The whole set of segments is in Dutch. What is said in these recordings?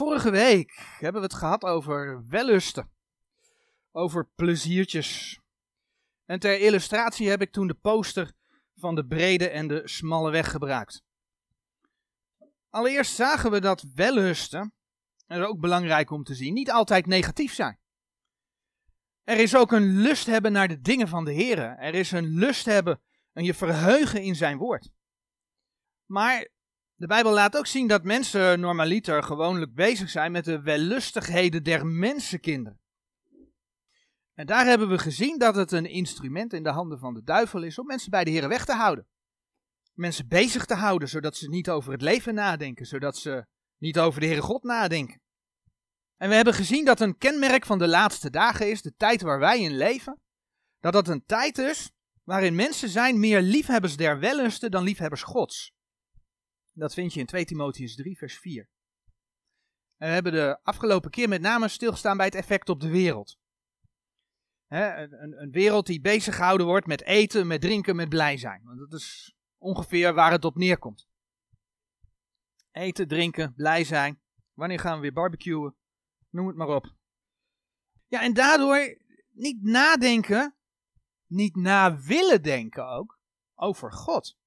Vorige week hebben we het gehad over wellusten, over pleziertjes. En ter illustratie heb ik toen de poster van de brede en de smalle weg gebruikt. Allereerst zagen we dat wellusten, en dat is ook belangrijk om te zien, niet altijd negatief zijn. Er is ook een lust hebben naar de dingen van de Heer. Er is een lust hebben en je verheugen in zijn woord. Maar de Bijbel laat ook zien dat mensen normaliter gewoonlijk bezig zijn met de wellustigheden der mensenkinderen. En daar hebben we gezien dat het een instrument in de handen van de duivel is om mensen bij de Heer weg te houden. Mensen bezig te houden, zodat ze niet over het leven nadenken, zodat ze niet over de Heere God nadenken. En we hebben gezien dat een kenmerk van de laatste dagen is, de tijd waar wij in leven, dat dat een tijd is waarin mensen zijn meer liefhebbers der wellusten dan liefhebbers Gods. Dat vind je in 2 Timotheus 3, vers 4. En we hebben de afgelopen keer met name stilgestaan bij het effect op de wereld. een, een, wereld die bezig gehouden wordt met eten, met drinken, met blij zijn. Want dat is ongeveer waar het op neerkomt. Eten, drinken, blij zijn. Wanneer gaan we weer barbecuen? Noem het maar op. Ja, en daardoor niet nadenken, niet na willen denken ook, over God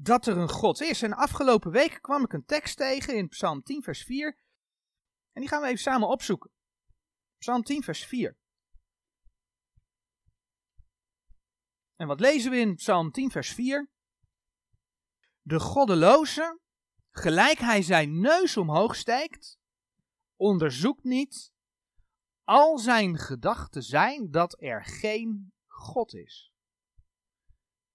dat er een God is. En afgelopen weken kwam ik een tekst tegen in Psalm 10, vers 4. En die gaan we even samen opzoeken. Psalm 10, vers 4. En wat lezen we in Psalm 10, vers 4? De goddeloze, gelijk hij zijn neus omhoog steekt, onderzoekt niet, al zijn gedachten zijn dat er geen God is.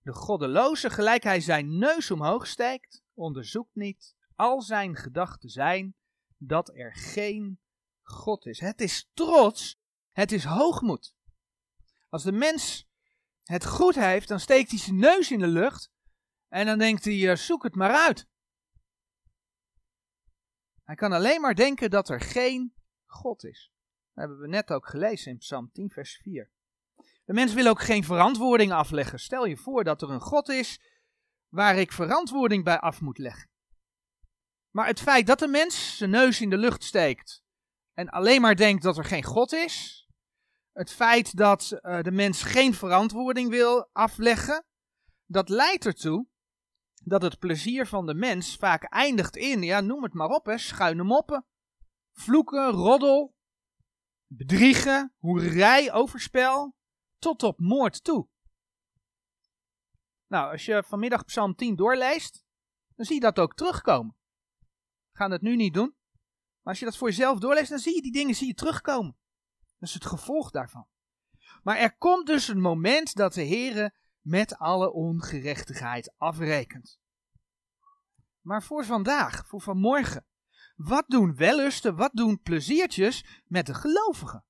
De goddeloze, gelijk hij zijn neus omhoog steekt, onderzoekt niet, al zijn gedachten zijn dat er geen God is. Het is trots, het is hoogmoed. Als de mens het goed heeft, dan steekt hij zijn neus in de lucht en dan denkt hij, eh, zoek het maar uit. Hij kan alleen maar denken dat er geen God is. Dat hebben we net ook gelezen in Psalm 10, vers 4. De mens wil ook geen verantwoording afleggen. Stel je voor dat er een God is waar ik verantwoording bij af moet leggen. Maar het feit dat de mens zijn neus in de lucht steekt en alleen maar denkt dat er geen God is, het feit dat uh, de mens geen verantwoording wil afleggen, dat leidt ertoe dat het plezier van de mens vaak eindigt in, ja, noem het maar op, hè, schuine moppen, vloeken, roddel, bedriegen, hoerij, overspel, tot op moord toe. Nou, als je vanmiddag Psalm 10 doorleest, dan zie je dat ook terugkomen. We gaan het nu niet doen. Maar als je dat voor jezelf doorleest, dan zie je die dingen zie je terugkomen. Dat is het gevolg daarvan. Maar er komt dus een moment dat de Heere met alle ongerechtigheid afrekent. Maar voor vandaag, voor vanmorgen, wat doen wellusten, wat doen pleziertjes met de gelovigen?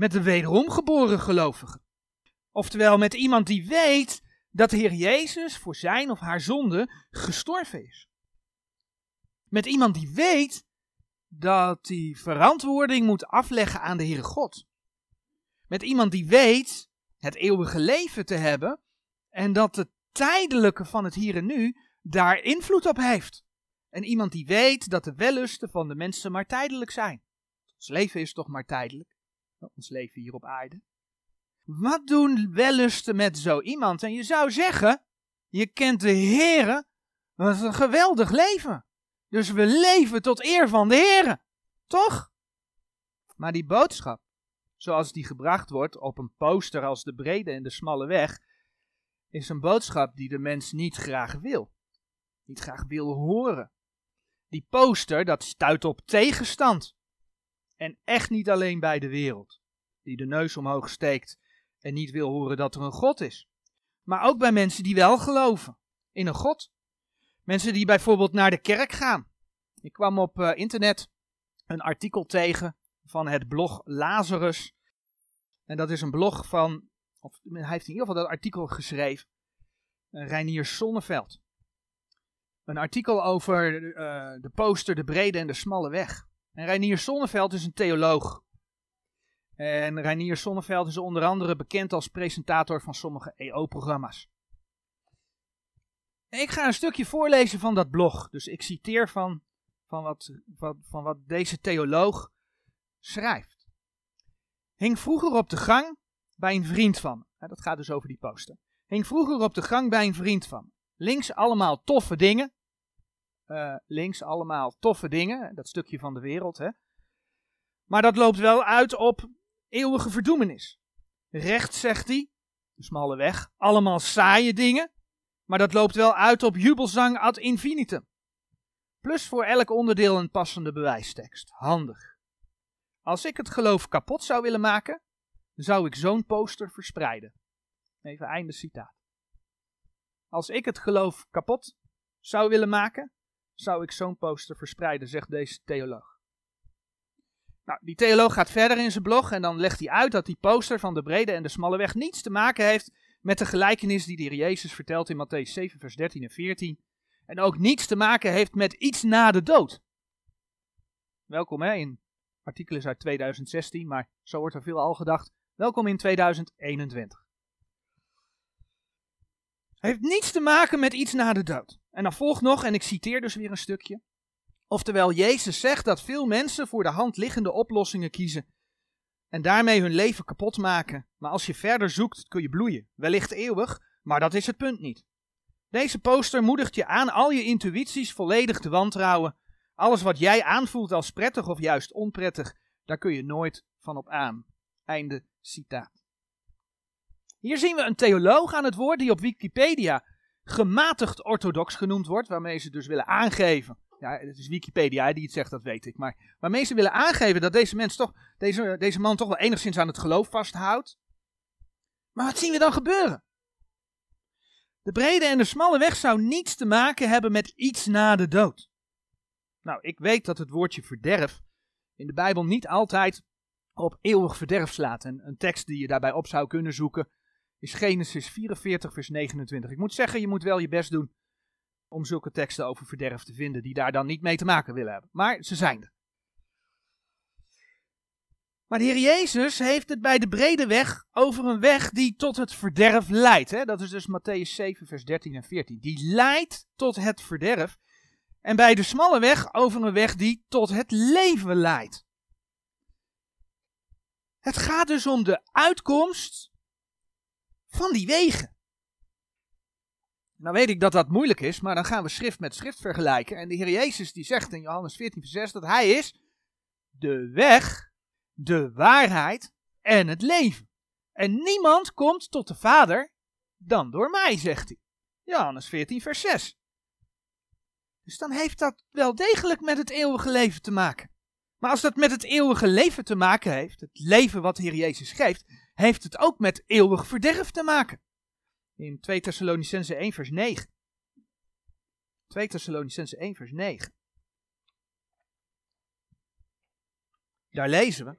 Met de wederom geboren gelovige. Oftewel met iemand die weet dat de Heer Jezus voor zijn of haar zonde gestorven is. Met iemand die weet dat hij verantwoording moet afleggen aan de Heere God. Met iemand die weet het eeuwige leven te hebben en dat het tijdelijke van het hier en nu daar invloed op heeft. En iemand die weet dat de wellusten van de mensen maar tijdelijk zijn. Ons leven is toch maar tijdelijk ons leven hier op aarde. Wat doen wellusten met zo iemand? En je zou zeggen, je kent de Heere, wat een geweldig leven. Dus we leven tot eer van de Heere, toch? Maar die boodschap, zoals die gebracht wordt op een poster als de brede en de smalle weg, is een boodschap die de mens niet graag wil. Niet graag wil horen. Die poster, dat stuit op tegenstand. En echt niet alleen bij de wereld, die de neus omhoog steekt en niet wil horen dat er een God is. Maar ook bij mensen die wel geloven in een God. Mensen die bijvoorbeeld naar de kerk gaan. Ik kwam op uh, internet een artikel tegen van het blog Lazarus. En dat is een blog van, of hij heeft in ieder geval dat artikel geschreven, uh, Reinier Sonneveld. Een artikel over uh, de poster, de brede en de smalle weg. En Reinier Sonneveld is een theoloog. En Reinier Sonneveld is onder andere bekend als presentator van sommige EO-programma's. Ik ga een stukje voorlezen van dat blog. Dus ik citeer van, van wat, van wat deze theoloog schrijft. Hing vroeger op de gang bij een vriend van. Dat gaat dus over die poster. Hing vroeger op de gang bij een vriend van. Links allemaal toffe dingen. Uh, links allemaal toffe dingen. Dat stukje van de wereld, hè. Maar dat loopt wel uit op eeuwige verdoemenis. Rechts, zegt hij, de smalle weg, allemaal saaie dingen. Maar dat loopt wel uit op jubelzang ad infinitum. Plus voor elk onderdeel een passende bewijstekst. Handig. Als ik het geloof kapot zou willen maken, zou ik zo'n poster verspreiden. Even einde citaat. Als ik het geloof kapot zou willen maken, zou ik zo'n poster verspreiden, zegt deze theoloog. Nou, die theoloog gaat verder in zijn blog en dan legt hij uit dat die poster van de brede en de smalle weg niets te maken heeft met de gelijkenis die de Jezus vertelt in Matthäus 7, vers 13 en 14. En ook niets te maken heeft met iets na de dood. Welkom hè, in artikelen uit 2016, maar zo wordt er veel al gedacht. Welkom in 2021. Heeft niets te maken met iets na de dood. En dan volgt nog, en ik citeer dus weer een stukje. Oftewel, Jezus zegt dat veel mensen voor de hand liggende oplossingen kiezen en daarmee hun leven kapot maken. Maar als je verder zoekt, kun je bloeien. Wellicht eeuwig, maar dat is het punt niet. Deze poster moedigt je aan al je intuïties volledig te wantrouwen. Alles wat jij aanvoelt als prettig of juist onprettig, daar kun je nooit van op aan. Einde citaat. Hier zien we een theoloog aan het woord die op Wikipedia gematigd orthodox genoemd wordt, waarmee ze dus willen aangeven. Ja, het is Wikipedia die het zegt, dat weet ik. Maar waarmee ze willen aangeven dat deze, mens toch, deze, deze man toch wel enigszins aan het geloof vasthoudt. Maar wat zien we dan gebeuren? De brede en de smalle weg zou niets te maken hebben met iets na de dood. Nou, ik weet dat het woordje verderf in de Bijbel niet altijd op eeuwig verderf slaat. En een tekst die je daarbij op zou kunnen zoeken is Genesis 44, vers 29. Ik moet zeggen, je moet wel je best doen om zulke teksten over verderf te vinden die daar dan niet mee te maken willen hebben. Maar ze zijn er. Maar de Heer Jezus heeft het bij de brede weg over een weg die tot het verderf leidt. Hè? Dat is dus Matthäus 7, vers 13 en 14. Die leidt tot het verderf. En bij de smalle weg over een weg die tot het leven leidt. Het gaat dus om de uitkomst van die wegen. Nou weet ik dat dat moeilijk is, maar dan gaan we schrift met schrift vergelijken. En de Heer Jezus die zegt in Johannes 14, vers 6 dat Hij is de weg, de waarheid en het leven. En niemand komt tot de Vader dan door mij, zegt hij. Johannes 14, vers 6. Dus dan heeft dat wel degelijk met het eeuwige leven te maken. Maar als dat met het eeuwige leven te maken heeft, het leven wat de Heer Jezus geeft, heeft het ook met eeuwig verderf te maken. In 2 Thessalonicense 1 vers 9. 2 Thessalonicense 1 vers 9. Daar lezen we.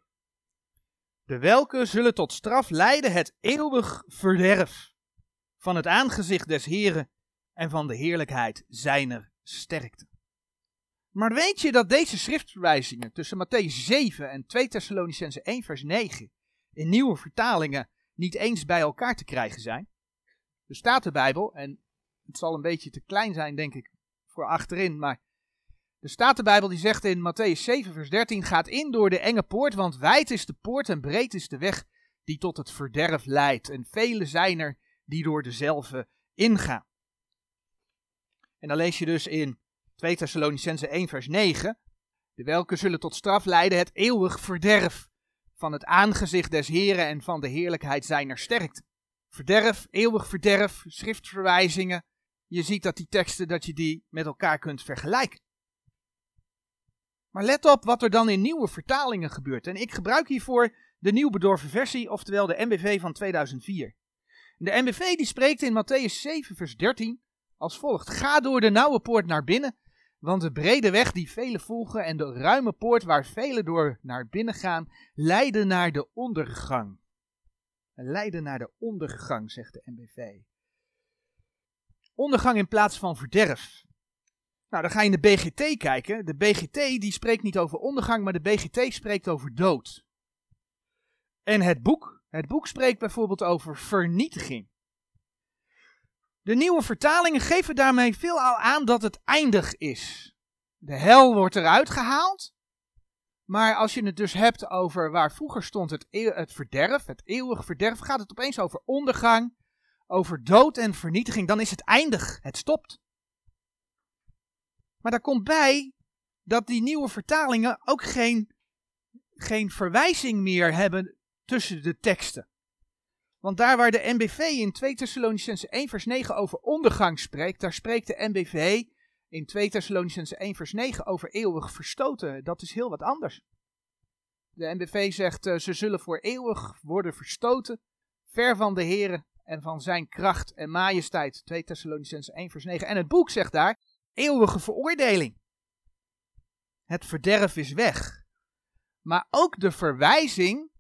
De welke zullen tot straf leiden het eeuwig verderf van het aangezicht des Heren en van de heerlijkheid zijner sterkte. Maar weet je dat deze schriftverwijzingen tussen Matthäus 7 en 2 Thessalonicense 1 vers 9 in nieuwe vertalingen niet eens bij elkaar te krijgen zijn? de Statenbijbel, en het zal een beetje te klein zijn, denk ik, voor achterin, maar de Statenbijbel die zegt in Matthäus 7, vers 13, gaat in door de enge poort, want wijd is de poort en breed is de weg die tot het verderf leidt. En vele zijn er die door dezelfde ingaan. En dan lees je dus in 2 Thessalonicense 1, vers 9, de welke zullen tot straf leiden het eeuwig verderf van het aangezicht des Heren en van de heerlijkheid zijner sterkte verderf, eeuwig verderf, schriftverwijzingen. Je ziet dat die teksten, dat je die met elkaar kunt vergelijken. Maar let op wat er dan in nieuwe vertalingen gebeurt. En ik gebruik hiervoor de nieuw bedorven versie, oftewel de MBV van 2004. De MBV die spreekt in Matthäus 7 vers 13 als volgt. Ga door de nauwe poort naar binnen, want de brede weg die velen volgen en de ruime poort waar velen door naar binnen gaan, leiden naar de ondergang leiden naar de ondergang, zegt de NBV. Ondergang in plaats van verderf. Nou, dan ga je in de BGT kijken. De BGT die spreekt niet over ondergang, maar de BGT spreekt over dood. En het boek, het boek spreekt bijvoorbeeld over vernietiging. De nieuwe vertalingen geven daarmee veelal aan dat het eindig is. De hel wordt eruit gehaald. Maar als je het dus hebt over waar vroeger stond het, het verderf, het eeuwige verderf, gaat het opeens over ondergang, over dood en vernietiging. Dan is het eindig, het stopt. Maar daar komt bij dat die nieuwe vertalingen ook geen, geen verwijzing meer hebben tussen de teksten. Want daar waar de NBV in 2 Thessalonicense 1 vers 9 over ondergang spreekt, daar spreekt de NBV in 2 Thessalonicense 1 vers 9 over eeuwig verstoten. Dat is heel wat anders. De NBV zegt uh, ze zullen voor eeuwig worden verstoten, ver van de Here en van zijn kracht en majesteit. 2 Thessalonicense 1 vers 9. En het boek zegt daar eeuwige veroordeling. Het verderf is weg. Maar ook de verwijzing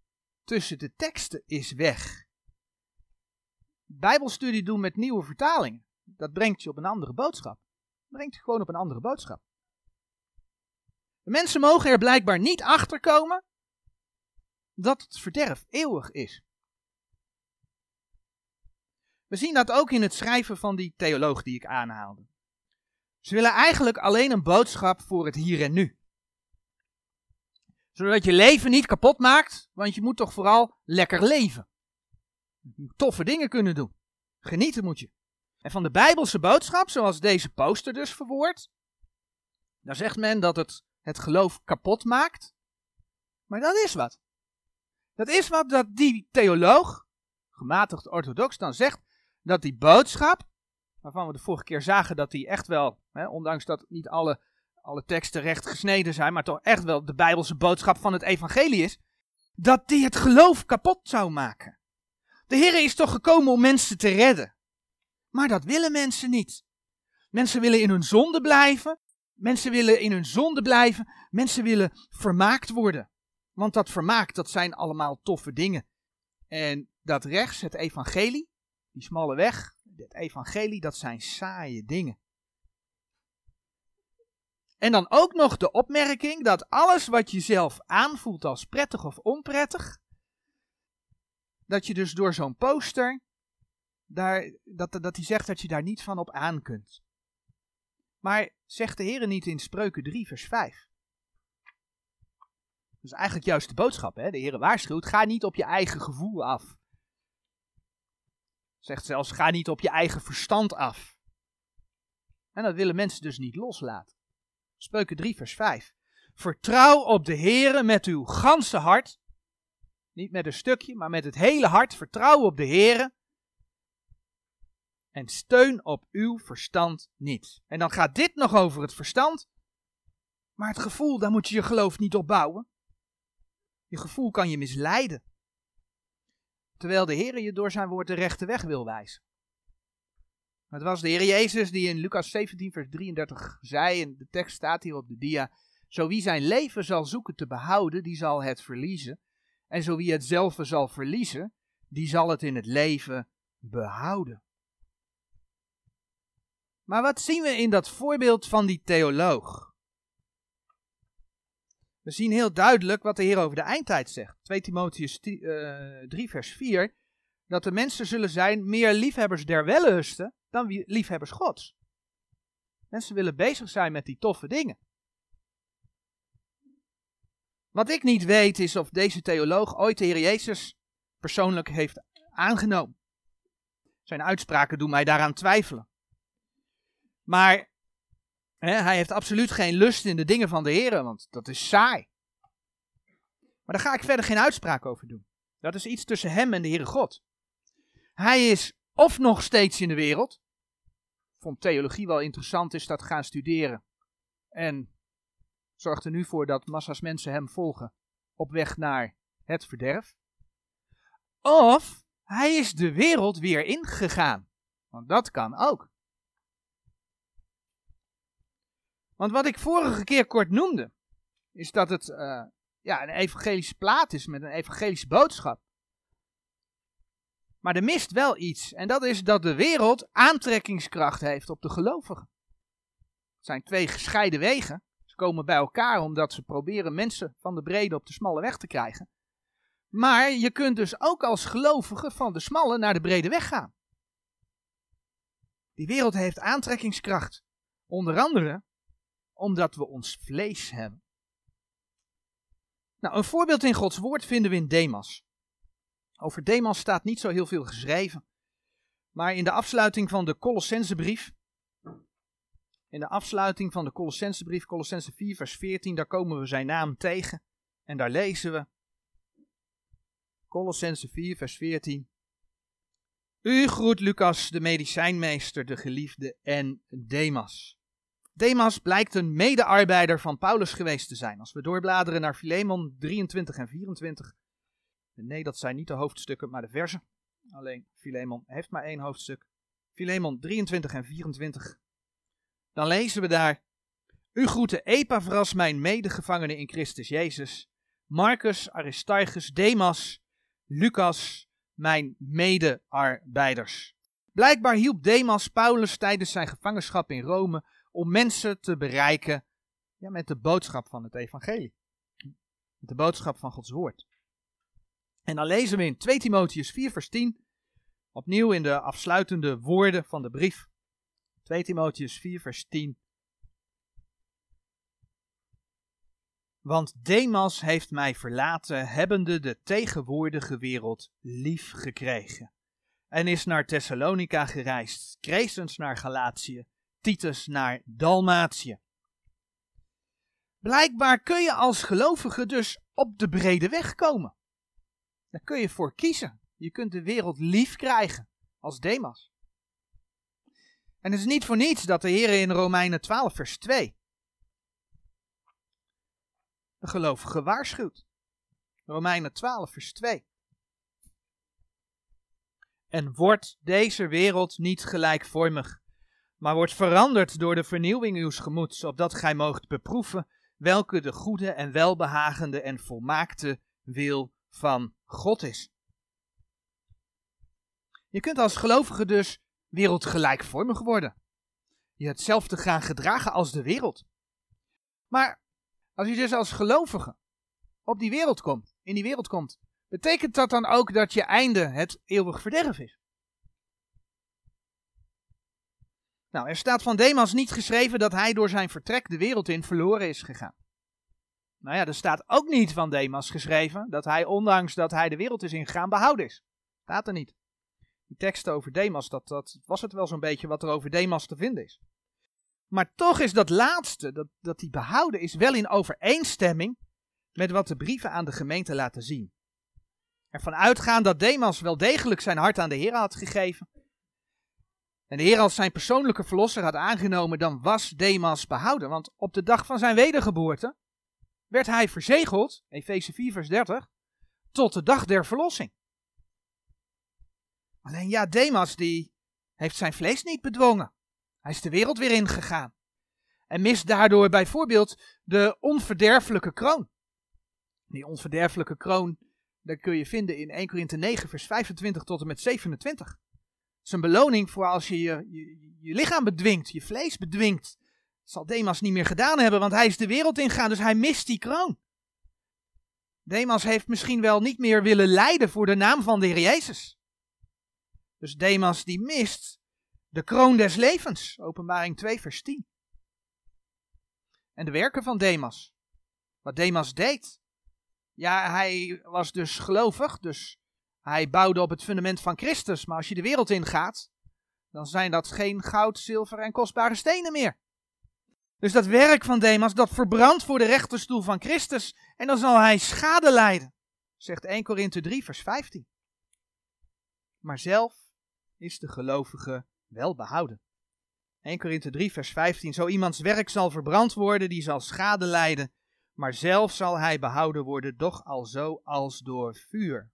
tussen de teksten is weg. Bijbelstudie doen met nieuwe vertalingen, dat brengt je op een andere boodschap. Dat brengt je gewoon op een andere boodschap. De mensen mogen er blijkbaar niet achter komen dat het verderf eeuwig is. We zien dat ook in het schrijven van die theoloog die ik aanhaalde. Ze willen eigenlijk alleen een boodschap voor het hier en nu. Zodat je leven niet kapot maakt, want je moet toch vooral lekker leven. Toffe dingen kunnen doen. Genieten moet je. En van de Bijbelse boodschap, zoals deze poster dus verwoordt, dan zegt men dat het het geloof kapot maakt. Maar dat is wat. Dat is wat dat die theoloog, gematigd orthodox, dan zegt dat die boodschap, waarvan we de vorige keer zagen dat die echt wel, hè, ondanks dat niet alle, alle teksten recht gesneden zijn, maar toch echt wel de Bijbelse boodschap van het evangelie is, dat die het geloof kapot zou maken. De Heer is toch gekomen om mensen te redden. Maar dat willen mensen niet. Mensen willen in hun zonde blijven. Mensen willen in hun zonde blijven. Mensen willen vermaakt worden. Want dat vermaakt, dat zijn allemaal toffe dingen. En dat rechts, het evangelie, die smalle weg, het evangelie, dat zijn saaie dingen. En dan ook nog de opmerking dat alles wat je zelf aanvoelt als prettig of onprettig, dat je dus door zo'n poster, daar, dat, dat hij zegt dat je daar niet van op aan kunt. Maar zegt de Heer niet in Spreuken 3, vers 5. Dat is eigenlijk juist de boodschap. Hè? De Heer waarschuwt, ga niet op je eigen gevoel af. Zegt zelfs, ga niet op je eigen verstand af. En dat willen mensen dus niet loslaten. Spreuken 3, vers 5. Vertrouw op de Heere met uw ganse hart. Niet met een stukje, maar met het hele hart. Vertrouw op de Heere. En steun op uw verstand niet. En dan gaat dit nog over het verstand. Maar het gevoel, daar moet je je geloof niet op bouwen. Je gevoel kan je misleiden. Terwijl de Heer je door zijn woord de rechte weg wil wijzen. Het was de Heer Jezus die in Lucas 17, vers 33 zei, en de tekst staat hier op de dia: Zo wie zijn leven zal zoeken te behouden, die zal het verliezen. En zo wie het zelf zal verliezen, die zal het in het leven behouden. Maar wat zien we in dat voorbeeld van die theoloog? We zien heel duidelijk wat de Heer over de eindtijd zegt. 2 Timotheus 3 eh, vers 4. Dat de mensen zullen zijn meer liefhebbers der wellusten dan liefhebbers gods. Mensen willen bezig zijn met die toffe dingen. Wat ik niet weet is of deze theoloog ooit de Heer Jezus persoonlijk heeft aangenomen. Zijn uitspraken doen mij daaraan twijfelen. Maar hij heeft absoluut geen lust in de dingen van de Heer, want dat is saai. Maar daar ga ik verder geen uitspraak over doen. Dat is iets tussen hem en de Heere God. Hij is of nog steeds in de wereld. Vond theologie wel interessant is dat gaan studeren. En zorgt er nu voor dat massa's mensen hem volgen op weg naar het verderf. Of hij is de wereld weer ingegaan. Want dat kan ook. Want wat ik vorige keer kort noemde, is dat het uh, ja, een evangelische plaat is met een evangelische boodschap. Maar er mist wel iets, en dat is dat de wereld aantrekkingskracht heeft op de gelovigen. Het zijn twee gescheiden wegen. Ze komen bij elkaar omdat ze proberen mensen van de brede op de smalle weg te krijgen. Maar je kunt dus ook als gelovige van de smalle naar de brede weg gaan. Die wereld heeft aantrekkingskracht. Onder andere omdat we ons vlees hebben. Nou, een voorbeeld in Gods woord vinden we in Demas. Over Demas staat niet zo heel veel geschreven. Maar in de afsluiting van de Colossensebrief, in de afsluiting van de Colossensebrief, Colossense 4, vers 14, daar komen we zijn naam tegen. En daar lezen we, Colossense 4, vers 14. U groet Lucas, de medicijnmeester, de geliefde en Demas. Demas blijkt een medearbeider van Paulus geweest te zijn. Als we doorbladeren naar Filemon 23 en 24. Nee, dat zijn niet de hoofdstukken, maar de versen. Alleen Filemon heeft maar één hoofdstuk. Filemon 23 en 24. Dan lezen we daar. U groeten Epaphras, mijn medegevangene in Christus Jezus. Marcus, Aristarchus, Demas, Lucas, mijn medearbeiders. Blijkbaar hielp Demas Paulus tijdens zijn gevangenschap in Rome om mensen te bereiken ja, met de boodschap van het evangelie. Met de boodschap van Gods woord. En dan lezen we in 2 Timotheus 4 vers 10, opnieuw in de afsluitende woorden van de brief. 2 Timotheus 4 vers 10. Want Demas heeft mij verlaten, hebbende de tegenwoordige wereld lief gekregen. En is naar Thessalonica gereisd, Crescens naar Galatië, Titus naar Dalmatië. Blijkbaar kun je als gelovige dus op de brede weg komen. Daar kun je voor kiezen. Je kunt de wereld lief krijgen, als Demas. En het is niet voor niets dat de Heer in Romeinen 12, vers 2 de gelovige waarschuwt. Romeinen 12, vers 2. En wordt deze wereld niet gelijkvormig, maar wordt veranderd door de vernieuwing uws gemoeds, opdat gij moogt beproeven welke de goede en welbehagende en volmaakte wil van God is. Je kunt als gelovige dus wereldgelijkvormig worden. Je hetzelfde gaan gedragen als de wereld. Maar als je dus als gelovige op die wereld komt, in die wereld komt, betekent dat dan ook dat je einde het eeuwig verderf is? Nou, er staat van Demas niet geschreven dat hij door zijn vertrek de wereld in verloren is gegaan. Nou ja, er staat ook niet van Demas geschreven dat hij, ondanks dat hij de wereld is ingegaan, behouden is. Staat er niet. Die teksten over Demas, dat, dat was het wel zo'n beetje wat er over Demas te vinden is. Maar toch is dat laatste, dat, dat die behouden is, wel in overeenstemming met wat de brieven aan de gemeente laten zien. Ervan uitgaan dat Demas wel degelijk zijn hart aan de Heer had gegeven. En de Heer als zijn persoonlijke verlosser had aangenomen, dan was Demas behouden. Want op de dag van zijn wedergeboorte werd hij verzegeld, Efeze 4 vers 30, tot de dag der verlossing. Alleen ja, Demas die heeft zijn vlees niet bedwongen. Hij is de wereld weer ingegaan. En mist daardoor bijvoorbeeld de onverderfelijke kroon. Die onverderfelijke kroon, dat kun je vinden in 1 Korinthe 9, vers 25 tot en met 27. Het is een beloning voor als je je, je je lichaam bedwingt, je vlees bedwingt. Dat zal Demas niet meer gedaan hebben, want hij is de wereld ingegaan, dus hij mist die kroon. Demas heeft misschien wel niet meer willen lijden voor de naam van de Heer Jezus. Dus Demas die mist de kroon des levens, openbaring 2, vers 10. En de werken van Demas. Wat Demas deed. Ja, hij was dus gelovig, dus hij bouwde op het fundament van Christus. Maar als je de wereld ingaat, dan zijn dat geen goud, zilver en kostbare stenen meer. Dus dat werk van Demas, dat verbrandt voor de rechterstoel van Christus. En dan zal hij schade lijden. Zegt 1 Korinthe 3, vers 15. Maar zelf is de gelovige wel behouden. 1 Korinthe 3, vers 15. Zo iemands werk zal verbrand worden, die zal schade lijden, maar zelf zal hij behouden worden, doch al zo als door vuur.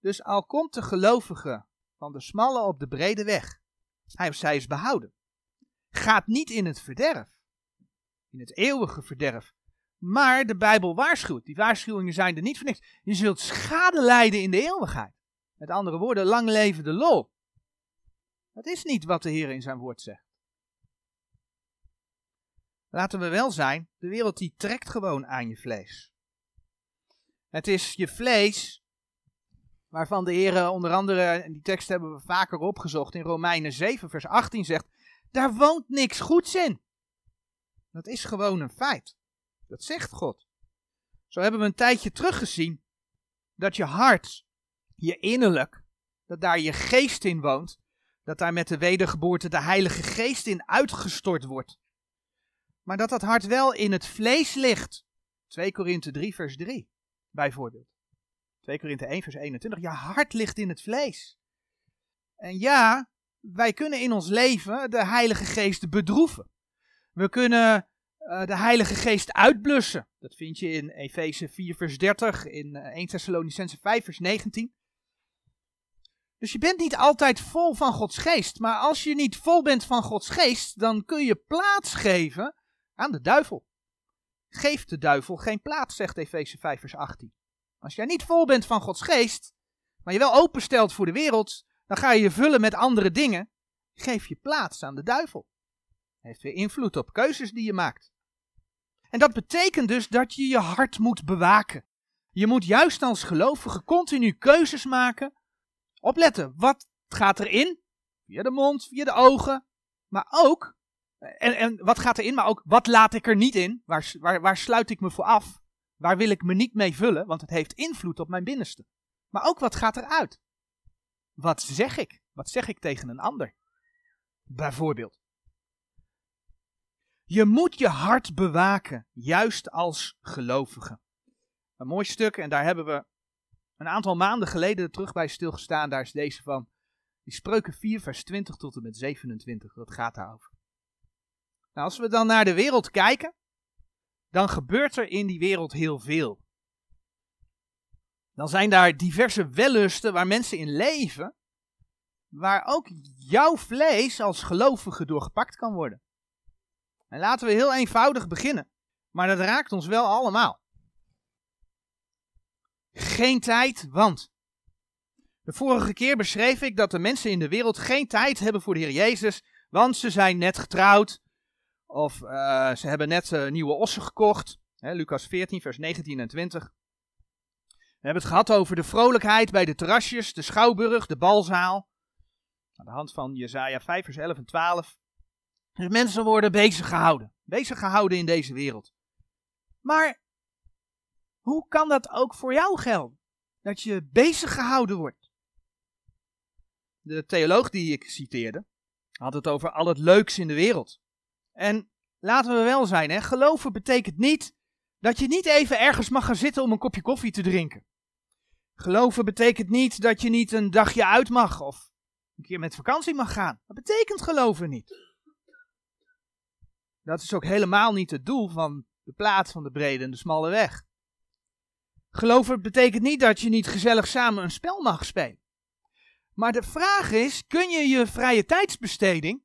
Dus al komt de gelovige van de smalle op de brede weg, hij of zij is behouden, gaat niet in het verderf, in het eeuwige verderf, maar de Bijbel waarschuwt. Die waarschuwingen zijn er niet voor niks. Je zult schade lijden in de eeuwigheid. Met andere woorden, lang leven de lol. Dat is niet wat de Heer in zijn woord zegt. Laten we wel zijn, de wereld die trekt gewoon aan je vlees. Het is je vlees waarvan de Heer onder andere, en die tekst hebben we vaker opgezocht, in Romeinen 7 vers 18 zegt, daar woont niks goeds in. Dat is gewoon een feit. Dat zegt God. Zo hebben we een tijdje teruggezien dat je hart, je innerlijk, dat daar je geest in woont, dat daar met de wedergeboorte de Heilige Geest in uitgestort wordt. Maar dat dat hart wel in het vlees ligt. 2 Korinthe 3 vers 3 bijvoorbeeld. 2 Korinthe 1 vers 21. Je hart ligt in het vlees. En ja, wij kunnen in ons leven de Heilige Geest bedroeven. We kunnen uh, de Heilige Geest uitblussen. Dat vind je in Efeze 4 vers 30, in uh, 1 Thessalonicense 5 vers 19. Dus je bent niet altijd vol van Gods geest. Maar als je niet vol bent van Gods geest, dan kun je plaats geven aan de duivel. Geef de duivel geen plaats, zegt Efeze 5 vers 18. Als jij niet vol bent van Gods geest, maar je wel openstelt voor de wereld, dan ga je je vullen met andere dingen. Geef je plaats aan de duivel. Heeft weer invloed op keuzes die je maakt. En dat betekent dus dat je je hart moet bewaken. Je moet juist als gelovige continu keuzes maken. Opletten, wat gaat erin? Via de mond, via de ogen. Maar ook, en, en wat gaat erin, maar ook wat laat ik er niet in? Waar, waar, waar sluit ik me voor af? Waar wil ik me niet mee vullen? Want het heeft invloed op mijn binnenste. Maar ook wat gaat eruit? Wat zeg ik? Wat zeg ik tegen een ander? Bijvoorbeeld. Je moet je hart bewaken, juist als gelovige. Een mooi stuk, en daar hebben we een aantal maanden geleden terug bij stilgestaan. Daar is deze van. Die spreuken 4, vers 20 tot en met 27. Dat gaat daarover. Nou, als we dan naar de wereld kijken, dan gebeurt er in die wereld heel veel. Dan zijn daar diverse wellusten waar mensen in leven, waar ook jouw vlees als gelovige doorgepakt kan worden. En laten we heel eenvoudig beginnen, maar dat raakt ons wel allemaal. Geen tijd, want. De vorige keer beschreef ik dat de mensen in de wereld geen tijd hebben voor de Heer Jezus, want ze zijn net getrouwd, of uh, ze hebben net uh, nieuwe ossen gekocht. Hè, Lucas 14, vers 19 en 20. We hebben het gehad over de vrolijkheid bij de terrasjes, de schouwburg, de balzaal. Aan de hand van Jezaja 5, vers 11 en 12. Dus mensen worden bezig gehouden. Bezig gehouden in deze wereld. Maar hoe kan dat ook voor jou gelden? Dat je bezig gehouden wordt. De theoloog die ik citeerde had het over al het leuks in de wereld. En laten we wel zijn, hè, geloven betekent niet dat je niet even ergens mag gaan zitten om een kopje koffie te drinken. Geloven betekent niet dat je niet een dagje uit mag of een keer met vakantie mag gaan. Dat betekent geloven niet. Dat is ook helemaal niet het doel van de plaats van de brede en de smalle weg. Geloven betekent niet dat je niet gezellig samen een spel mag spelen. Maar de vraag is, kun je je vrije tijdsbesteding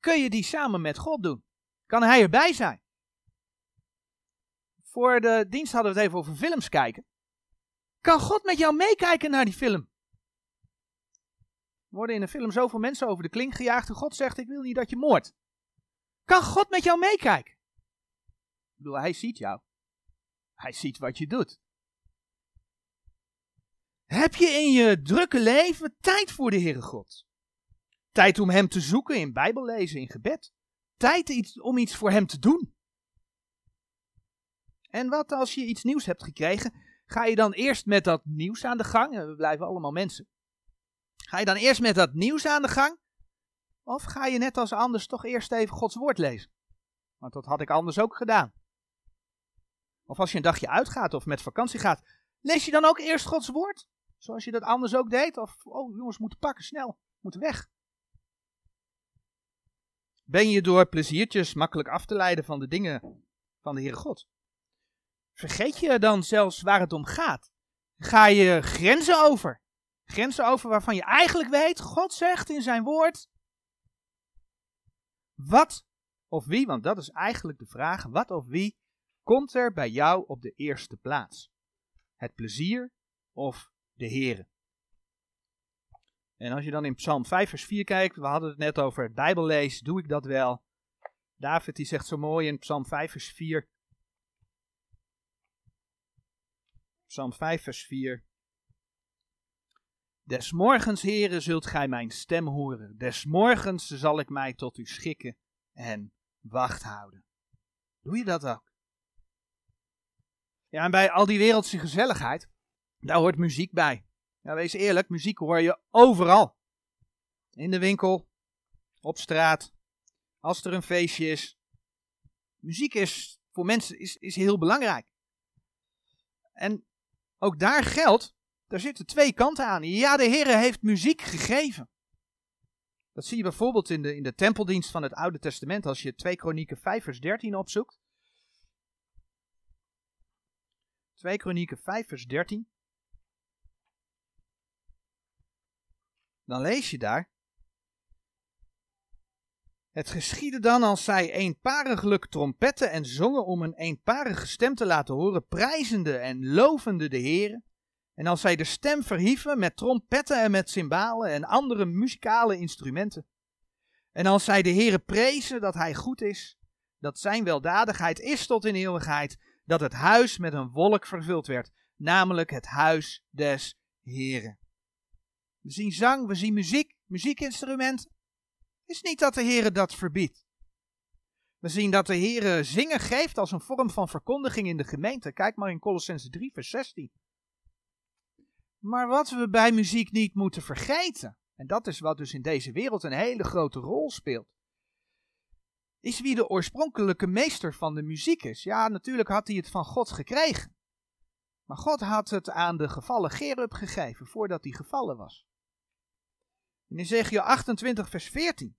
kun je die samen met God doen? Kan hij erbij zijn? Voor de dienst hadden we het even over films kijken. Kan God met jou meekijken naar die film? Er worden in een film zoveel mensen over de klink gejaagd en God zegt: Ik wil niet dat je moordt. Kan God met jou meekijken? Ik bedoel, hij ziet jou. Hij ziet wat je doet. Heb je in je drukke leven tijd voor de Heere God? Tijd om Hem te zoeken in Bijbel lezen, in gebed. Tijd om iets voor Hem te doen. En wat als je iets nieuws hebt gekregen, ga je dan eerst met dat nieuws aan de gang? We blijven allemaal mensen. Ga je dan eerst met dat nieuws aan de gang? Of ga je net als anders toch eerst even Gods woord lezen? Want dat had ik anders ook gedaan. Of als je een dagje uitgaat of met vakantie gaat, lees je dan ook eerst Gods woord? Zoals je dat anders ook deed? Of, oh jongens, moeten pakken, snel, moeten weg. Ben je door pleziertjes makkelijk af te leiden van de dingen van de Heere God? Vergeet je dan zelfs waar het om gaat? Ga je grenzen over? Grenzen over waarvan je eigenlijk weet, God zegt in zijn woord. Wat of wie, want dat is eigenlijk de vraag, wat of wie komt er bij jou op de eerste plaats? Het plezier of de Heere? En als je dan in Psalm 5 vers 4 kijkt, we hadden het net over het Bijbellezen, doe ik dat wel? David die zegt zo mooi in Psalm 5 vers 4. Psalm 5 vers 4. Des morgens, heren, zult gij mijn stem horen. Des morgens zal ik mij tot u schikken en wacht houden. Doe je dat ook? Ja, en bij al die wereldse gezelligheid, daar hoort muziek bij. Ja, wees eerlijk, muziek hoor je overal. In de winkel, op straat, als er een feestje is. Muziek is voor mensen is, is heel belangrijk. En ook daar geldt, daar zitten twee kanten aan. Ja, de Heer heeft muziek gegeven. Dat zie je bijvoorbeeld in de, in de tempeldienst van het Oude Testament, als je 2 Kronieken 5 vers 13 opzoekt. 2 Kronieken 5 vers 13. Dan lees je daar. Het geschiedde dan als zij eenpariglijk trompetten en zongen om een eenparige stem te laten horen, prijzende en lovende de Heere. En als zij de stem verhieven met trompetten en met cymbalen en andere muzikale instrumenten. En als zij de Heere prezen dat Hij goed is, dat Zijn weldadigheid is tot in eeuwigheid, dat het huis met een wolk vervuld werd, namelijk het huis des Heren. We zien zang, we zien muziek, muziekinstrumenten is niet dat de Heer dat verbiedt. We zien dat de Heer zingen geeft als een vorm van verkondiging in de gemeente. Kijk maar in Colossense 3, vers 16. Maar wat we bij muziek niet moeten vergeten, en dat is wat dus in deze wereld een hele grote rol speelt, is wie de oorspronkelijke meester van de muziek is. Ja, natuurlijk had hij het van God gekregen. Maar God had het aan de gevallen Gerub gegeven voordat hij gevallen was. In Ezekiel 28, vers 14.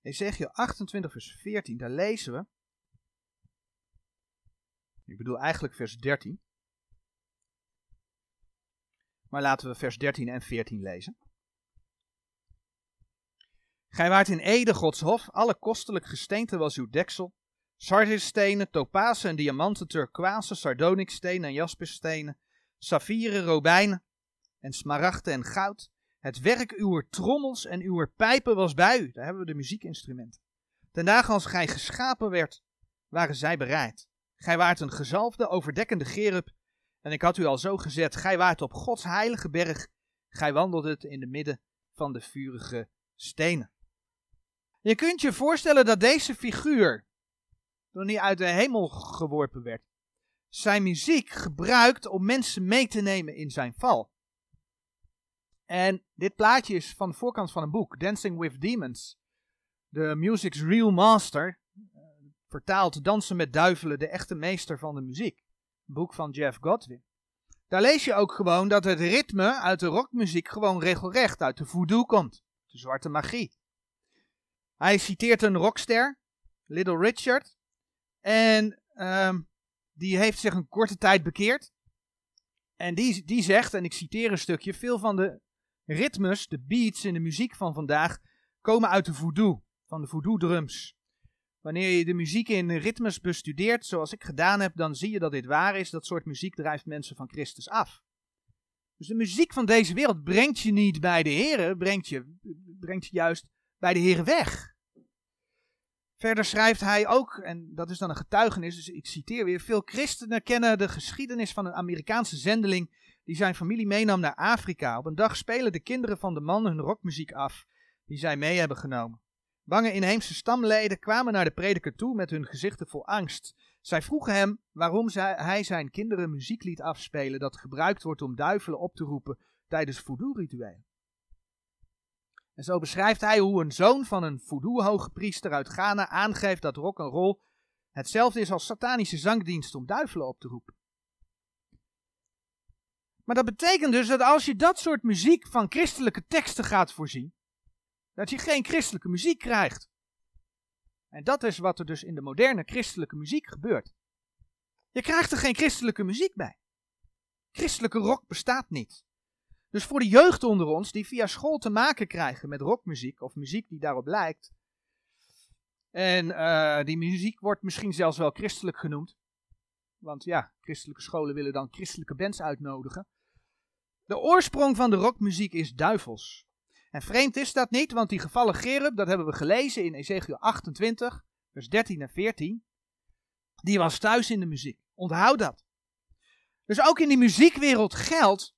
Ezekiel 28, vers 14, daar lezen we. Ik bedoel eigenlijk vers 13. Maar laten we vers 13 en 14 lezen. Gij waart in Ede Gods hof, alle kostelijk gesteente was uw deksel. Sardisstenen, topazen en diamanten, turquoise, sardonikstenen en jasperstenen, saffieren, robijnen en smaragden en goud. Het werk uw trommels en uw pijpen was bij u. Daar hebben we de muziekinstrumenten. Ten dagen als gij geschapen werd, waren zij bereid. Gij waart een gezalfde, overdekkende gerub. En ik had u al zo gezet, gij waart op Gods heilige berg. Gij wandeldet in de midden van de vurige stenen. Je kunt je voorstellen dat deze figuur, toen hij uit de hemel geworpen werd, zijn muziek gebruikt om mensen mee te nemen in zijn val. En dit plaatje is van de voorkant van een boek, Dancing with Demons. The Music's Real Master, uh, vertaald Dansen met Duivelen, de echte meester van de muziek. Een boek van Jeff Godwin. Daar lees je ook gewoon dat het ritme uit de rockmuziek gewoon regelrecht uit de voodoo komt. De zwarte magie. Hij citeert een rockster, Little Richard. En um, die heeft zich een korte tijd bekeerd. En die, die zegt, en ik citeer een stukje, veel van de ritmes, de beats in de muziek van vandaag, komen uit de voodoo, van de voodoo drums. Wanneer je de muziek in ritmes bestudeert, zoals ik gedaan heb, dan zie je dat dit waar is. Dat soort muziek drijft mensen van Christus af. Dus de muziek van deze wereld brengt je niet bij de Heer, brengt je, brengt je juist bij de Heer weg. Verder schrijft hij ook, en dat is dan een getuigenis, dus ik citeer weer: Veel christenen kennen de geschiedenis van een Amerikaanse zendeling die zijn familie meenam naar Afrika. Op een dag spelen de kinderen van de man hun rockmuziek af, die zij mee hebben genomen. Bange inheemse stamleden kwamen naar de prediker toe met hun gezichten vol angst. Zij vroegen hem waarom hij zijn kinderen muziek liet afspelen dat gebruikt wordt om duivelen op te roepen tijdens voodoo-rituelen. En zo beschrijft hij hoe een zoon van een voodoo priester uit Ghana aangeeft dat rock en roll hetzelfde is als satanische zangdienst om duivelen op te roepen. Maar dat betekent dus dat als je dat soort muziek van christelijke teksten gaat voorzien, dat je geen christelijke muziek krijgt. En dat is wat er dus in de moderne christelijke muziek gebeurt. Je krijgt er geen christelijke muziek bij. Christelijke rock bestaat niet. Dus voor de jeugd onder ons, die via school te maken krijgen met rockmuziek, of muziek die daarop lijkt, en uh, die muziek wordt misschien zelfs wel christelijk genoemd, want ja, christelijke scholen willen dan christelijke bands uitnodigen. De oorsprong van de rockmuziek is duivels. En vreemd is dat niet, want die gevallen Gerub, dat hebben we gelezen in Ezekiel 28, vers 13 en 14. Die was thuis in de muziek. Onthoud dat. Dus ook in die muziekwereld geldt,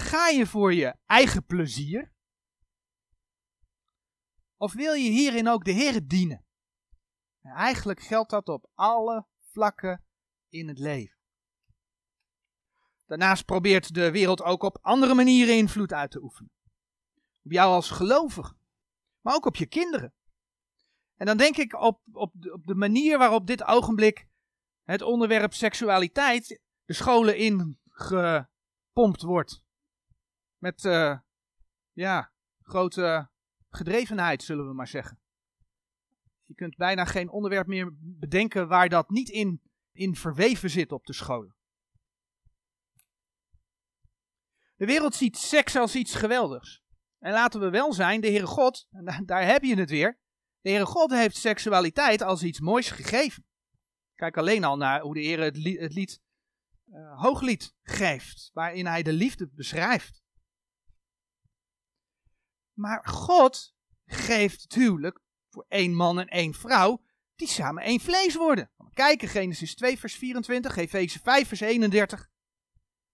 ga je voor je eigen plezier? Of wil je hierin ook de Heer dienen? En eigenlijk geldt dat op alle vlakken in het leven. Daarnaast probeert de wereld ook op andere manieren invloed uit te oefenen. Op jou als gelovige, maar ook op je kinderen. En dan denk ik op, op, de, op de manier waarop dit ogenblik het onderwerp seksualiteit de scholen ingepompt wordt. Met, uh, ja, grote gedrevenheid, zullen we maar zeggen. Je kunt bijna geen onderwerp meer bedenken waar dat niet in, in verweven zit op de scholen. De wereld ziet seks als iets geweldigs. En laten we wel zijn, de Heere God, daar heb je het weer. De Heere God heeft seksualiteit als iets moois gegeven. Kijk alleen al naar hoe de Heer het lied, het lied uh, Hooglied geeft, waarin hij de liefde beschrijft. Maar God geeft het huwelijk voor één man en één vrouw, die samen één vlees worden. Kijken, Genesis 2 vers 24, Efeze 5 vers 31.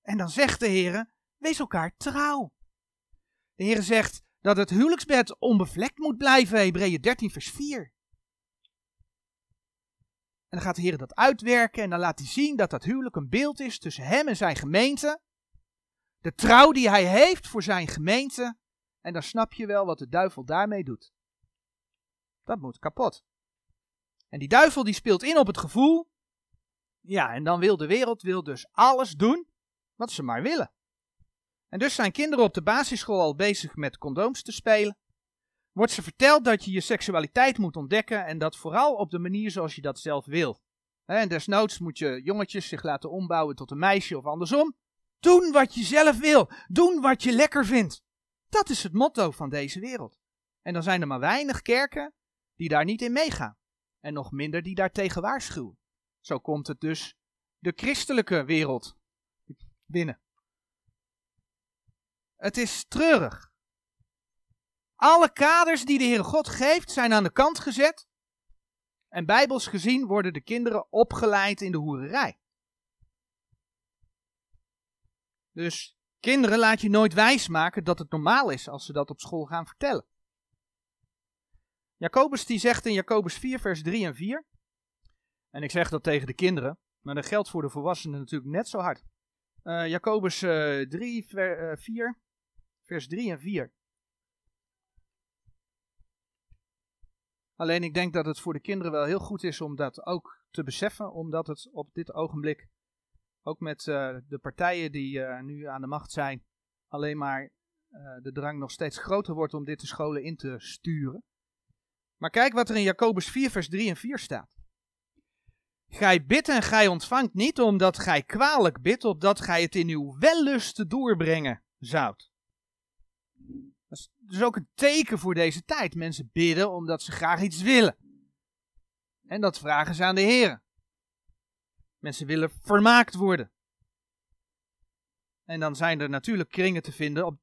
En dan zegt de Heer, wees elkaar trouw. De Heer zegt dat het huwelijksbed onbevlekt moet blijven, Hebreeën 13 vers 4. En dan gaat de Heer dat uitwerken en dan laat hij zien dat dat huwelijk een beeld is tussen hem en zijn gemeente. De trouw die hij heeft voor zijn gemeente. En dan snap je wel wat de duivel daarmee doet. Dat moet kapot. En die duivel die speelt in op het gevoel. Ja, en dan wil de wereld wil dus alles doen wat ze maar willen. En dus zijn kinderen op de basisschool al bezig met condooms te spelen. Wordt ze verteld dat je je seksualiteit moet ontdekken en dat vooral op de manier zoals je dat zelf wil. En desnoods moet je jongetjes zich laten ombouwen tot een meisje of andersom. Doen wat je zelf wil. Doen wat je lekker vindt. Dat is het motto van deze wereld. En dan zijn er maar weinig kerken die daar niet in meegaan. En nog minder die daar tegen waarschuwen. Zo komt het dus de christelijke wereld binnen. Het is treurig. Alle kaders die de Heere God geeft zijn aan de kant gezet. En bijbels gezien worden de kinderen opgeleid in de hoererij. Dus kinderen laat je nooit wijsmaken dat het normaal is als ze dat op school gaan vertellen. Jacobus die zegt in Jacobus 4 vers 3 en 4. En ik zeg dat tegen de kinderen, maar dat geldt voor de volwassenen natuurlijk net zo hard. Uh, Jacobus uh, 3 ver, uh, 4 vers 3 en 4. Alleen ik denk dat het voor de kinderen wel heel goed is om dat ook te beseffen, omdat het op dit ogenblik, ook met uh, de partijen die uh, nu aan de macht zijn, alleen maar uh, de drang nog steeds groter wordt om dit de scholen in te sturen. Maar kijk wat er in Jacobus 4, vers 3 en 4 staat. Gij bidt en gij ontvangt niet, omdat gij kwalijk bidt, opdat gij het in uw wellust doorbrengen zoudt. Dat is dus ook een teken voor deze tijd. Mensen bidden omdat ze graag iets willen. En dat vragen ze aan de Heer. Mensen willen vermaakt worden. En dan zijn er natuurlijk kringen te vinden op,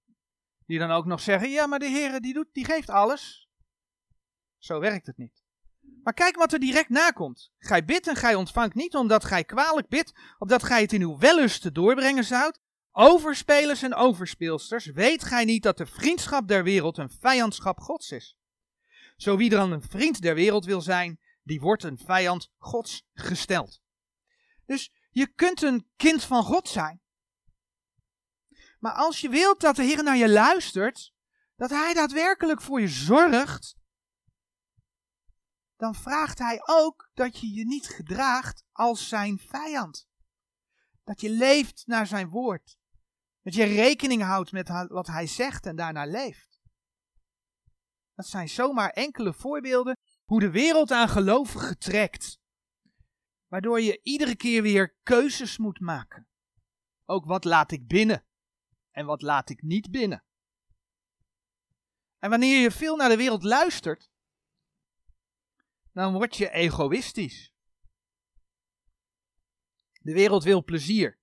die dan ook nog zeggen: ja, maar de Heer die, doet, die geeft alles. Zo werkt het niet. Maar kijk wat er direct nakomt. Gij bidt en gij ontvangt niet omdat gij kwalijk bidt, opdat gij het in uw wellusten doorbrengen zoudt. Overspelers en overspeelsters, weet gij niet dat de vriendschap der wereld een vijandschap Gods is? Zo wie dan een vriend der wereld wil zijn, die wordt een vijand Gods gesteld. Dus je kunt een kind van God zijn. Maar als je wilt dat de Heer naar je luistert, dat Hij daadwerkelijk voor je zorgt, dan vraagt Hij ook dat je je niet gedraagt als zijn vijand. Dat je leeft naar zijn woord. Dat je rekening houdt met wat hij zegt en daarna leeft. Dat zijn zomaar enkele voorbeelden hoe de wereld aan gelovigen trekt. Waardoor je iedere keer weer keuzes moet maken. Ook wat laat ik binnen en wat laat ik niet binnen. En wanneer je veel naar de wereld luistert, dan word je egoïstisch. De wereld wil plezier.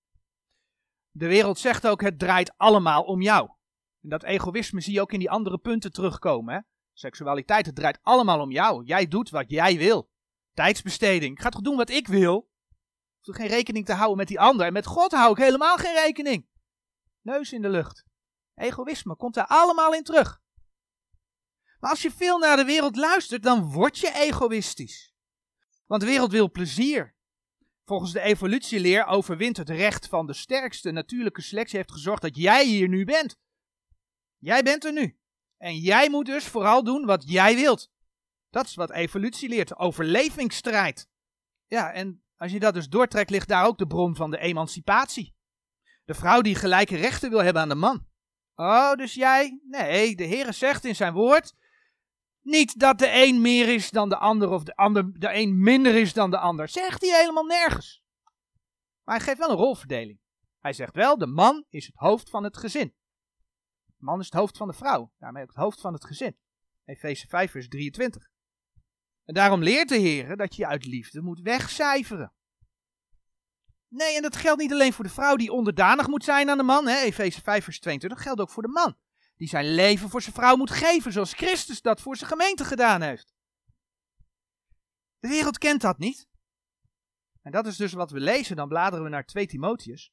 De wereld zegt ook, het draait allemaal om jou. En dat egoïsme zie je ook in die andere punten terugkomen. Hè? Seksualiteit, het draait allemaal om jou. Jij doet wat jij wil. Tijdsbesteding, ik ga toch doen wat ik wil? Hoef geen rekening te houden met die ander. En met God hou ik helemaal geen rekening. Neus in de lucht. Egoïsme komt daar allemaal in terug. Maar als je veel naar de wereld luistert, dan word je egoïstisch. Want de wereld wil plezier. Volgens de evolutieleer overwint het recht van de sterkste natuurlijke selectie heeft gezorgd dat jij hier nu bent. Jij bent er nu. En jij moet dus vooral doen wat jij wilt. Dat is wat evolutie leert, overlevingsstrijd. Ja, en als je dat dus doortrekt, ligt daar ook de bron van de emancipatie. De vrouw die gelijke rechten wil hebben aan de man. Oh, dus jij? Nee, de Heer zegt in zijn woord: niet dat de een meer is dan de ander of de ander de een minder is dan de ander. Zegt hij helemaal nergens. Maar hij geeft wel een rolverdeling. Hij zegt wel, de man is het hoofd van het gezin. De man is het hoofd van de vrouw, daarmee ook het hoofd van het gezin. Efeze 5 vers 23. En daarom leert de Heer dat je uit liefde moet wegcijferen. Nee, en dat geldt niet alleen voor de vrouw die onderdanig moet zijn aan de man. Efeze 5 vers 22, dat geldt ook voor de man die zijn leven voor zijn vrouw moet geven, zoals Christus dat voor zijn gemeente gedaan heeft. De wereld kent dat niet. En dat is dus wat we lezen, dan bladeren we naar 2 Timotheus.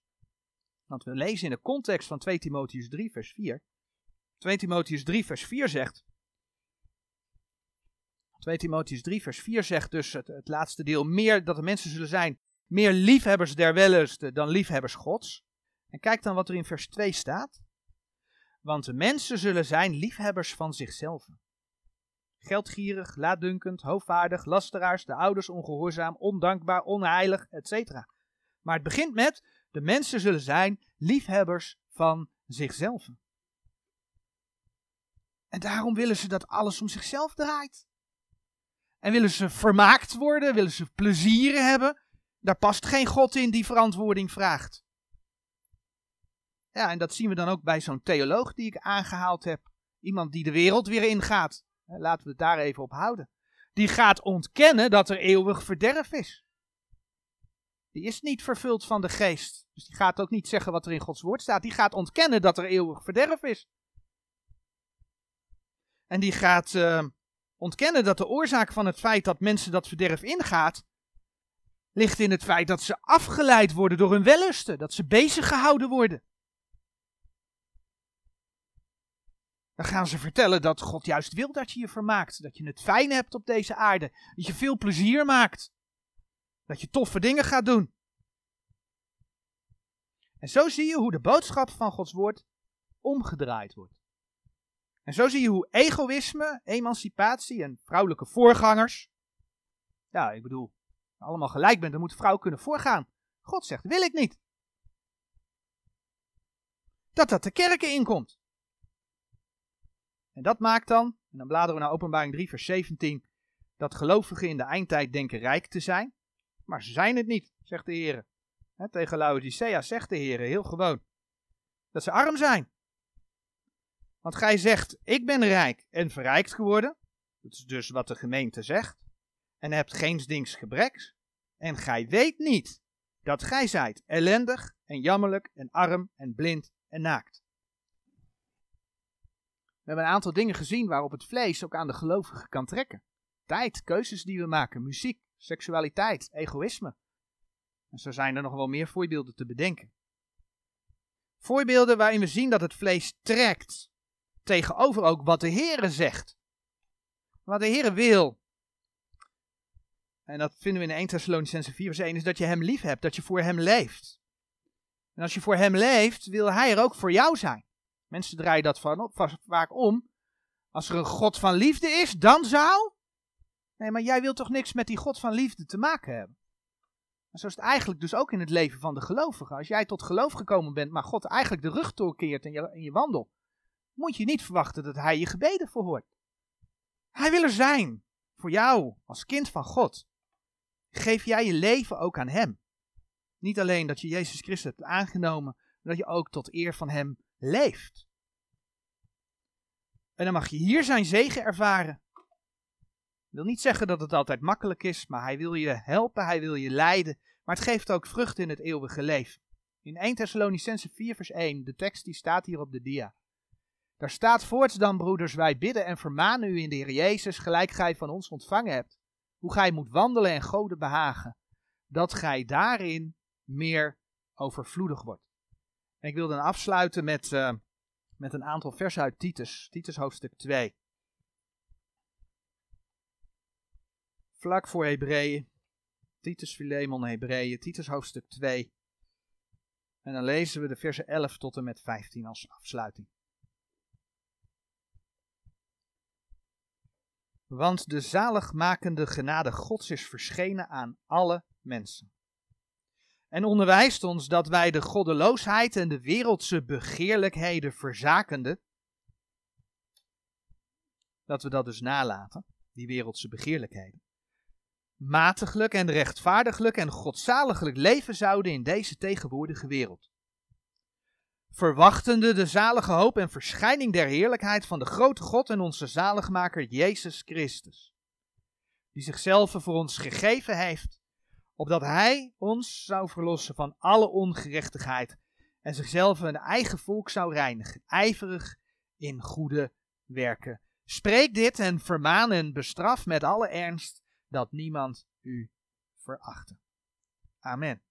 Want we lezen in de context van 2 Timotheus 3, vers 4. 2 Timotheus 3, vers 4 zegt. 2 Timotheus 3, vers 4 zegt dus het, laatste deel: meer dat de mensen zullen zijn, meer liefhebbers der wellust dan liefhebbers Gods. En kijk dan wat er in vers 2 staat. Want de mensen zullen zijn liefhebbers van zichzelf. Geldgierig, laatdunkend, hoofdvaardig, lasteraars, de ouders ongehoorzaam, ondankbaar, onheilig, etc. Maar het begint met, de mensen zullen zijn liefhebbers van zichzelf. En daarom willen ze dat alles om zichzelf draait. En willen ze vermaakt worden, willen ze plezier hebben. Daar past geen God in die verantwoording vraagt. Ja, en dat zien we dan ook bij zo'n theoloog die ik aangehaald heb. Iemand die de wereld weer ingaat. Laten we het daar even op houden. Die gaat ontkennen dat er eeuwig verderf is. Die is niet vervuld van de geest. Dus die gaat ook niet zeggen wat er in Gods woord staat. Die gaat ontkennen dat er eeuwig verderf is. En die gaat uh, ontkennen dat de oorzaak van het feit dat mensen dat verderf ingaat, ligt in het feit dat ze afgeleid worden door hun wellusten. Dat ze bezig gehouden worden. Dan gaan ze vertellen dat God juist wil dat je je vermaakt. Dat je het fijn hebt op deze aarde. Dat je veel plezier maakt. Dat je toffe dingen gaat doen. En zo zie je hoe de boodschap van Gods woord omgedraaid wordt. En zo zie je hoe egoïsme, emancipatie en vrouwelijke voorgangers. Ja, ik bedoel, allemaal gelijk bent, dan moet de vrouw kunnen voorgaan. God zegt, wil ik niet. Dat dat de kerken inkomt. En dat maakt dan, en dan bladeren we naar Openbaring 3, vers 17, dat gelovigen in de eindtijd denken rijk te zijn. Maar ze zijn het niet, zegt de Heer. tegen Laodicea zegt de Heer heel gewoon dat ze arm zijn. Want gij zegt, ik ben rijk en verrijkt geworden. Dat is dus wat de gemeente zegt. En hebt geen dings gebreks. En gij weet niet dat gij zijt ellendig en jammerlijk en arm en blind en naakt. We hebben een aantal dingen gezien waarop het vlees ook aan de gelovigen kan trekken. Tijd, keuzes die we maken, muziek, seksualiteit, egoïsme. En zo zijn er nog wel meer voorbeelden te bedenken. Voorbeelden waarin we zien dat het vlees trekt tegenover ook wat de Heere zegt. Wat de Heere wil. En dat vinden we in 1 Thessalonicense 4 vers 1, is dat je hem lief hebt, dat je voor hem leeft. En als je voor hem leeft, wil hij er ook voor jou zijn. Mensen draaien dat vaak om. Als er een God van liefde is, dan zou. Nee, maar jij wilt toch niks met die God van liefde te maken hebben? En zo is het eigenlijk dus ook in het leven van de gelovigen. Als jij tot geloof gekomen bent, maar God eigenlijk de rug toekeert in je, in je moet je niet verwachten dat hij je gebeden verhoort. Hij wil er zijn voor jou als kind van God. Geef jij je leven ook aan hem. Niet alleen dat je Jezus Christus hebt aangenomen, maar dat je ook tot eer van hem leeft. En dan mag je hier zijn zegen ervaren. Ik wil niet zeggen dat het altijd makkelijk is, maar hij wil je helpen, hij wil je leiden. Maar het geeft ook vrucht in het eeuwige leven. In 1 Thessalonicense 4 vers 1, de tekst die staat hier op de dia. Daar staat voorts dan, broeders, wij bidden en vermanen u in de Heer Jezus, gelijk gij van ons ontvangen hebt, hoe gij moet wandelen en goden behagen, dat gij daarin meer overvloedig wordt. En ik wil dan afsluiten met, uh, met een aantal versen uit Titus, Titus hoofdstuk 2. vlak voor Hebreeën. Titus, Philemon, Hebreeën, Titus hoofdstuk 2. En dan lezen we de versen 11 tot en met 15 als afsluiting. Want de zaligmakende genade Gods is verschenen aan alle mensen. En onderwijst ons dat wij de goddeloosheid en de wereldse begeerlijkheden verzakende, dat we dat dus nalaten, die wereldse begeerlijkheden, matiglijk en rechtvaardiglijk en godzaliglijk leven zouden in deze tegenwoordige wereld. Verwachtende de zalige hoop en verschijning der heerlijkheid van de grote God en onze zaligmaker Jezus Christus, die zichzelf voor ons gegeven heeft, opdat Hij ons zou verlossen van alle ongerechtigheid en zichzelf een eigen volk zou reinigen, ijverig in goede werken. Spreek dit en vermaan en bestraf met alle ernst dat niemand u verachte. Amen.